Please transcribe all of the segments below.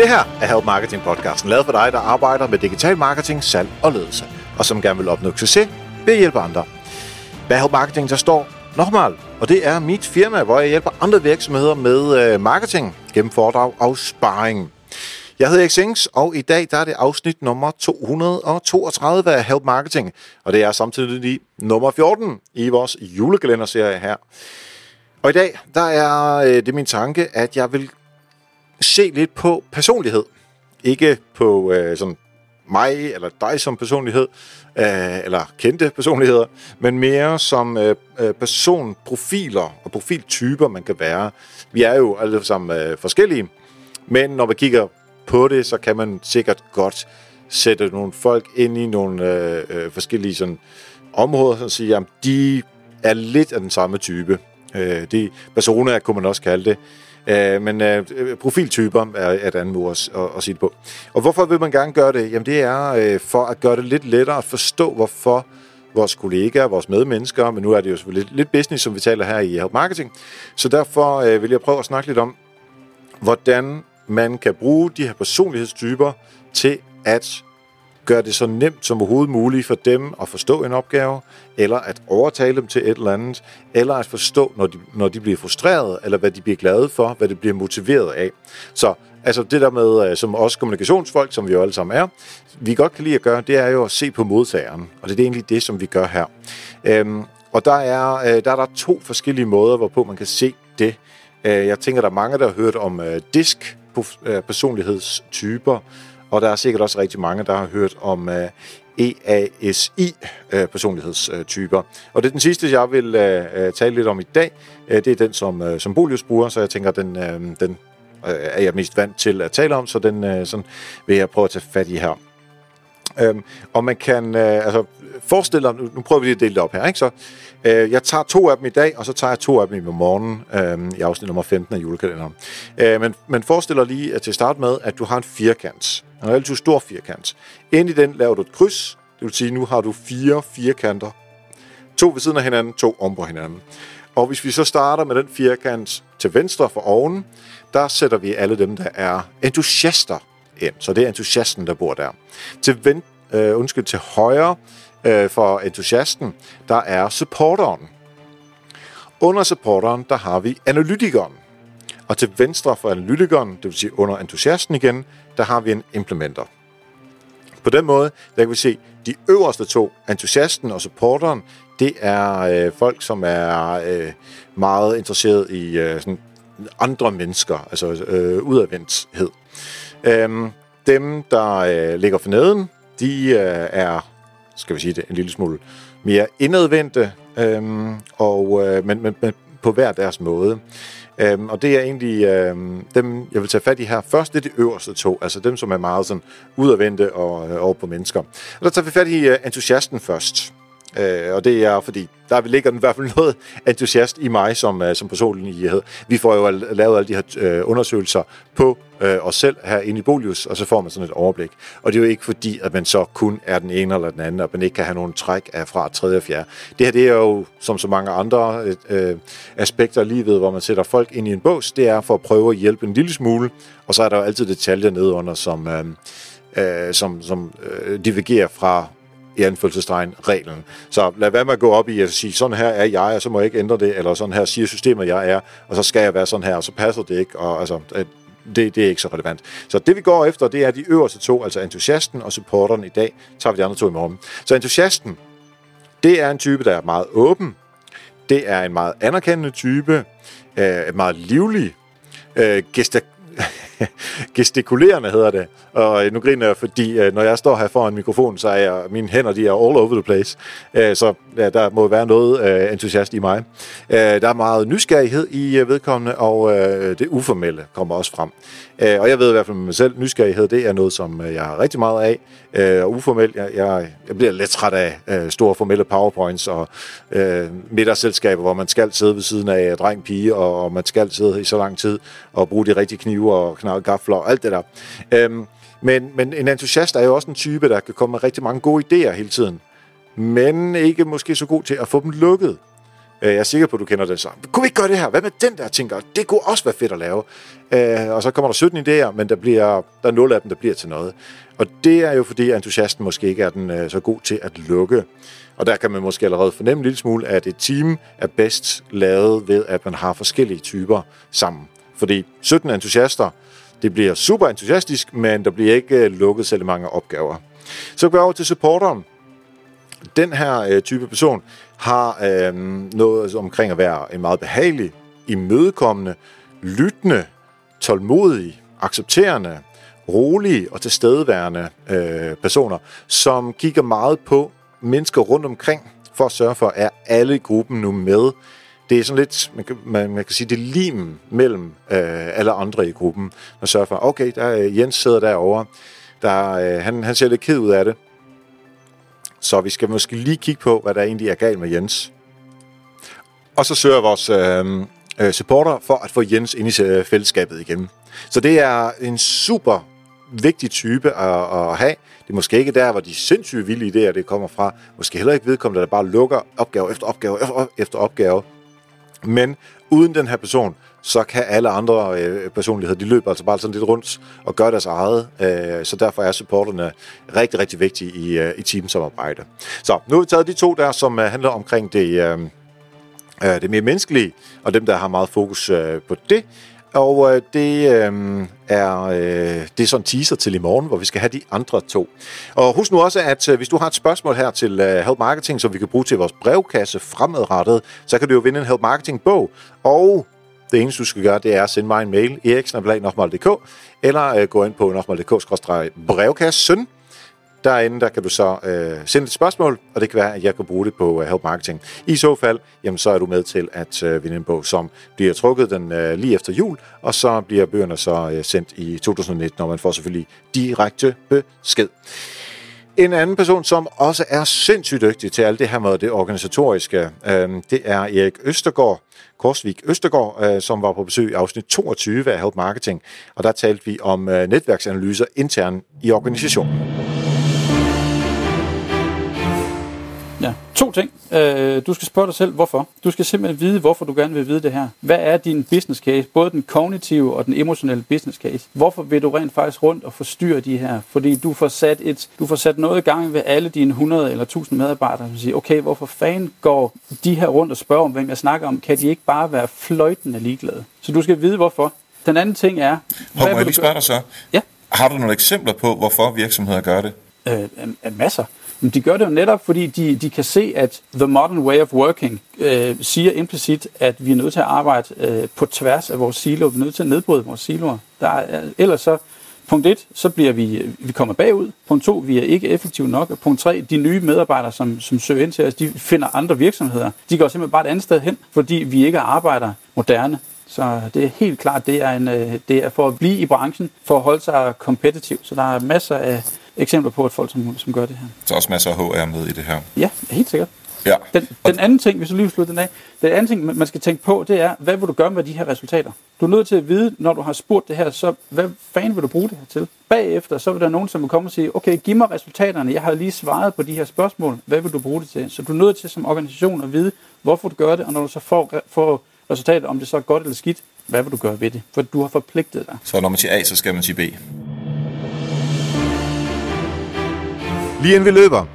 Det her er Help Marketing podcasten, lavet for dig, der arbejder med digital marketing, salg og ledelse, og som gerne vil opnå succes ved at hjælpe andre. Hvad Help Marketing, der står Normal, og det er mit firma, hvor jeg hjælper andre virksomheder med øh, marketing gennem foredrag og sparring. Jeg hedder Xings, og i dag der er det afsnit nummer 232 af Help Marketing, og det er samtidig nummer 14 i vores julekalenderserie her. Og i dag der er øh, det min tanke, at jeg vil se lidt på personlighed. Ikke på øh, sådan mig eller dig som personlighed, øh, eller kendte personligheder, men mere som øh, øh, personprofiler og profiltyper, man kan være. Vi er jo alle sammen øh, forskellige, men når vi kigger på det, så kan man sikkert godt sætte nogle folk ind i nogle øh, øh, forskellige sådan, områder, og sige, at de er lidt af den samme type. Øh, de personer, kunne man også kalde det. Øh, men øh, profiltyper er et andet måde at, at, at sige det på. Og hvorfor vil man gerne gøre det? Jamen det er øh, for at gøre det lidt lettere at forstå, hvorfor vores kollegaer, vores medmennesker, men nu er det jo selvfølgelig lidt business, som vi taler her i Help Marketing. Så derfor øh, vil jeg prøve at snakke lidt om, hvordan man kan bruge de her personlighedstyper til at gøre det så nemt som overhovedet muligt for dem at forstå en opgave, eller at overtale dem til et eller andet, eller at forstå, når de, når de bliver frustreret, eller hvad de bliver glade for, hvad de bliver motiveret af. Så altså det der med, øh, som også kommunikationsfolk, som vi jo alle sammen er, vi godt kan lide at gøre, det er jo at se på modtageren, og det er egentlig det, som vi gør her. Øhm, og der er, øh, der er der to forskellige måder, hvorpå man kan se det. Øh, jeg tænker, der er mange, der har hørt om disk personlighedstyper, og der er sikkert også rigtig mange, der har hørt om uh, EASI-personlighedstyper. Uh, uh, og det er den sidste, jeg vil uh, tale lidt om i dag. Det er den, som, uh, som Bolius bruger, så jeg tænker, den, den er jeg mest vant til at tale om, så den uh, sådan vil jeg prøve at tage fat i her. Øhm, og man kan øh, altså forestille dig, nu, nu prøver vi lige at dele det op her, ikke? Så øh, jeg tager to af dem i dag, og så tager jeg to af dem i morgen øh, i afsnit nummer 15 af julekalenderen. Øh, men, men forestil dig lige at til start med, at du har en firkant. En relativt stor firkant. Ind i den laver du et kryds, det vil sige, nu har du fire firkanter. To ved siden af hinanden, to om på hinanden. Og hvis vi så starter med den firkant til venstre for oven, der sætter vi alle dem, der er entusiaster ind. Så det er entusiasten, der bor der. Til, ven, øh, undskyld, til højre øh, for entusiasten, der er supporteren. Under supporteren, der har vi analytikeren. Og til venstre for analytikeren, det vil sige under entusiasten igen, der har vi en implementer. På den måde, der kan vi se, de øverste to, entusiasten og supporteren, det er øh, folk, som er øh, meget interesseret i øh, sådan andre mennesker, altså øh, udadvendthed. Øhm, dem, der øh, ligger for neden, de øh, er, skal vi sige det, en lille smule mere indadvendte, øhm, og, øh, men, men, men på hver deres måde. Øhm, og det er egentlig øhm, dem, jeg vil tage fat i her. Først det er de øverste to, altså dem, som er meget sådan udadvendte og øh, over på mennesker. Og der tager vi fat i øh, entusiasten først. Øh, og det er, fordi der ligger den i hvert fald noget entusiast i mig som, uh, som personlighed. Vi får jo lavet alle de her uh, undersøgelser på uh, os selv her inde i Bolius, og så får man sådan et overblik. Og det er jo ikke fordi, at man så kun er den ene eller den anden, og man ikke kan have nogen træk af fra tredje og fjerde. Det her det er jo, som så mange andre uh, aspekter af livet, hvor man sætter folk ind i en bås, det er for at prøve at hjælpe en lille smule, og så er der jo altid detaljer nedunder, som, uh, uh, som, som uh, divergerer fra i anfølgelsestegn reglen. Så lad være med at gå op i at sige, sådan her er jeg, og så må jeg ikke ændre det, eller sådan her siger systemet, jeg er, og så skal jeg være sådan her, og så passer det ikke, og altså, det, det er ikke så relevant. Så det vi går efter, det er de øverste to, altså entusiasten og supporteren i dag, tager vi de andre to i morgen. Så entusiasten, det er en type, der er meget åben, det er en meget anerkendende type, øh, meget livlig, øh, gestikulerende hedder det. Og øh, nu griner jeg, fordi øh, når jeg står her foran mikrofonen, så er jeg, mine hænder de er all over the place. Øh, så ja, der må være noget entusiast i mig. Der er meget nysgerrighed i vedkommende, og det uformelle kommer også frem. Og jeg ved i hvert fald med mig selv, nysgerrighed, det er noget, som jeg har rigtig meget af. Og uformelt, jeg, jeg, jeg bliver lidt træt af store formelle powerpoints og middagsselskaber, hvor man skal sidde ved siden af dreng, pige, og, og man skal sidde i så lang tid og bruge de rigtige knive og knalde gafler og alt det der. Øhm, men, men en entusiast er jo også en type, der kan komme med rigtig mange gode idéer hele tiden, men ikke måske så god til at få dem lukket. Øh, jeg er sikker på, at du kender det så. Kunne vi ikke gøre det her? Hvad med den der, tænker Det kunne også være fedt at lave. Øh, og så kommer der 17 idéer, men der, bliver, der er 0 af dem, der bliver til noget. Og det er jo fordi, entusiasten måske ikke er den øh, så god til at lukke. Og der kan man måske allerede fornemme en lille smule, at et team er bedst lavet ved, at man har forskellige typer sammen. Fordi 17 entusiaster, det bliver super entusiastisk, men der bliver ikke øh, lukket særlig mange opgaver. Så går vi over til supporteren. Den her øh, type person har øh, noget omkring at være en meget behagelig, imødekommende, lyttende, tålmodig, accepterende, rolige og tilstedeværende øh, personer, som kigger meget på mennesker rundt omkring, for at sørge for, at alle i gruppen nu med. Det er sådan lidt, man kan, man, man kan sige, det er lim mellem øh, alle andre i gruppen, og sørger for, okay, der er Jens sidder derovre, der, øh, han, han ser lidt ked ud af det, så vi skal måske lige kigge på, hvad der egentlig er galt med Jens. Og så søger vores øh, øh supporter for at få Jens ind i øh, fællesskabet igen. Så det er en super vigtig type at, at have. Det er måske ikke der, hvor de sindssyge vilde idéer det kommer fra. Måske heller ikke vedkommende, der bare lukker opgave efter opgave efter opgave. Men uden den her person, så kan alle andre øh, personligheder, de løber altså bare sådan lidt rundt og gør deres eget. Øh, så derfor er supporterne rigtig, rigtig vigtige i, øh, i teamsamarbejde. Så nu har vi taget de to der, som øh, handler omkring det, øh, øh det mere menneskelige, og dem, der har meget fokus øh, på det. Og øh, det, øh, er, øh, det er sådan en teaser til i morgen, hvor vi skal have de andre to. Og husk nu også, at øh, hvis du har et spørgsmål her til øh, Help Marketing, som vi kan bruge til vores brevkasse fremadrettet, så kan du jo vinde en Help Marketing-bog. Og det eneste, du skal gøre, det er at sende mig en mail, eriksnablag.dk, eller øh, gå ind på nokmal.dk-brevkassen. Derinde der kan du så øh, sende et spørgsmål, og det kan være, at jeg kan bruge det på uh, Help Marketing. I så fald, jamen, så er du med til at øh, vinde en bog, som bliver trukket den øh, lige efter jul, og så bliver bøgerne så øh, sendt i 2019, og man får selvfølgelig direkte besked. En anden person, som også er sindssygt dygtig til alt det her med det organisatoriske, øh, det er Erik Østergaard, Korsvik Østergaard, øh, som var på besøg i afsnit 22 af Help Marketing, og der talte vi om øh, netværksanalyser internt i organisationen. To ting. Øh, du skal spørge dig selv, hvorfor. Du skal simpelthen vide, hvorfor du gerne vil vide det her. Hvad er din business case? Både den kognitive og den emotionelle business case. Hvorfor vil du rent faktisk rundt og forstyrre de her? Fordi du får sat, et, du får sat noget i gang ved alle dine 100 eller 1000 medarbejdere, som siger, okay, hvorfor fanden går de her rundt og spørger om, hvem jeg snakker om? Kan de ikke bare være fløjtende ligeglade? Så du skal vide, hvorfor. Den anden ting er... Hvor må jeg lige spørge dig så? Ja? Har du nogle eksempler på, hvorfor virksomheder gør det? Øh, masser. Men de gør det jo netop, fordi de, de kan se, at the modern way of working øh, siger implicit, at vi er nødt til at arbejde øh, på tværs af vores siloer. Vi er nødt til at nedbryde vores siloer. Der er, øh, ellers så, punkt et, så bliver vi, øh, vi kommer bagud. Punkt to, vi er ikke effektive nok. Og punkt tre, de nye medarbejdere, som, som søger ind til os, de finder andre virksomheder. De går simpelthen bare et andet sted hen, fordi vi ikke arbejder moderne. Så det er helt klart, det er, en, øh, det er for at blive i branchen, for at holde sig kompetitiv. Så der er masser af eksempler på, at folk, som, som gør det her. Så også masser af HR med i det her. Ja, helt sikkert. Ja. Den, den anden ting, hvis du lige vil slutte den af, den anden ting, man skal tænke på, det er, hvad vil du gøre med de her resultater? Du er nødt til at vide, når du har spurgt det her, så hvad fanden vil du bruge det her til? Bagefter, så vil der nogen, som vil komme og sige, okay, giv mig resultaterne, jeg har lige svaret på de her spørgsmål, hvad vil du bruge det til? Så du er nødt til som organisation at vide, hvorfor du gør det, og når du så får, får resultatet, om det så er godt eller skidt, hvad vil du gøre ved det? For du har forpligtet dig. Så når man siger A, så skal man sige B. Lige inden vi løber,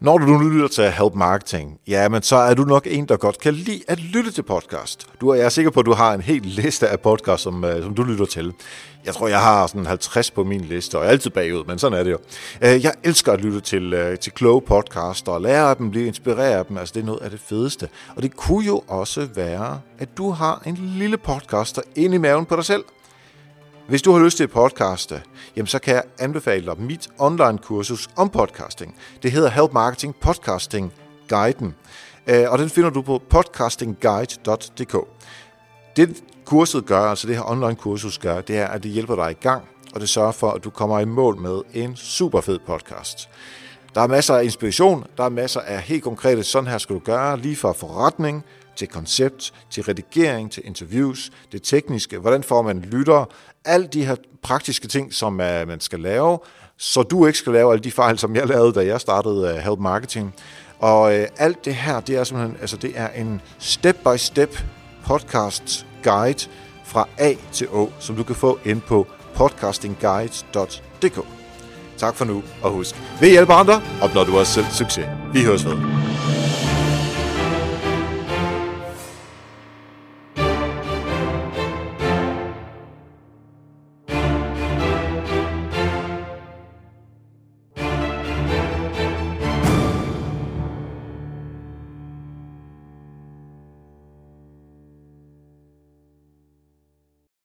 når du nu lytter til Help Marketing, ja, men så er du nok en, der godt kan lide at lytte til podcast. Du er, jeg er sikker på, at du har en hel liste af podcast, som, uh, som du lytter til. Jeg tror, jeg har sådan 50 på min liste, og jeg er altid bagud, men sådan er det jo. Uh, jeg elsker at lytte til, uh, til kloge podcaster, og lære af dem, blive inspireret af dem. Altså, det er noget af det fedeste. Og det kunne jo også være, at du har en lille podcaster ind i maven på dig selv. Hvis du har lyst til at podcaste, jamen så kan jeg anbefale dig mit online-kursus om podcasting. Det hedder Help Marketing Podcasting Guiden, øh, og den finder du på podcastingguide.dk. Det kurset gør, altså det her online-kursus gør, det er, at det hjælper dig i gang, og det sørger for, at du kommer i mål med en super fed podcast. Der er masser af inspiration, der er masser af helt konkrete, sådan her skal du gøre, lige fra forretning, til koncept, til redigering, til interviews, det tekniske, hvordan får man lytter, alle de her praktiske ting, som uh, man skal lave, så du ikke skal lave alle de fejl, som jeg lavede, da jeg startede uh, Help Marketing. Og øh, alt det her, det er simpelthen, altså det er en step-by-step podcast guide fra A til Å, som du kan få ind på podcastingguide.dk. Tak for nu, og husk, vi hjælper andre, opnår du også selv succes. Vi høres ved.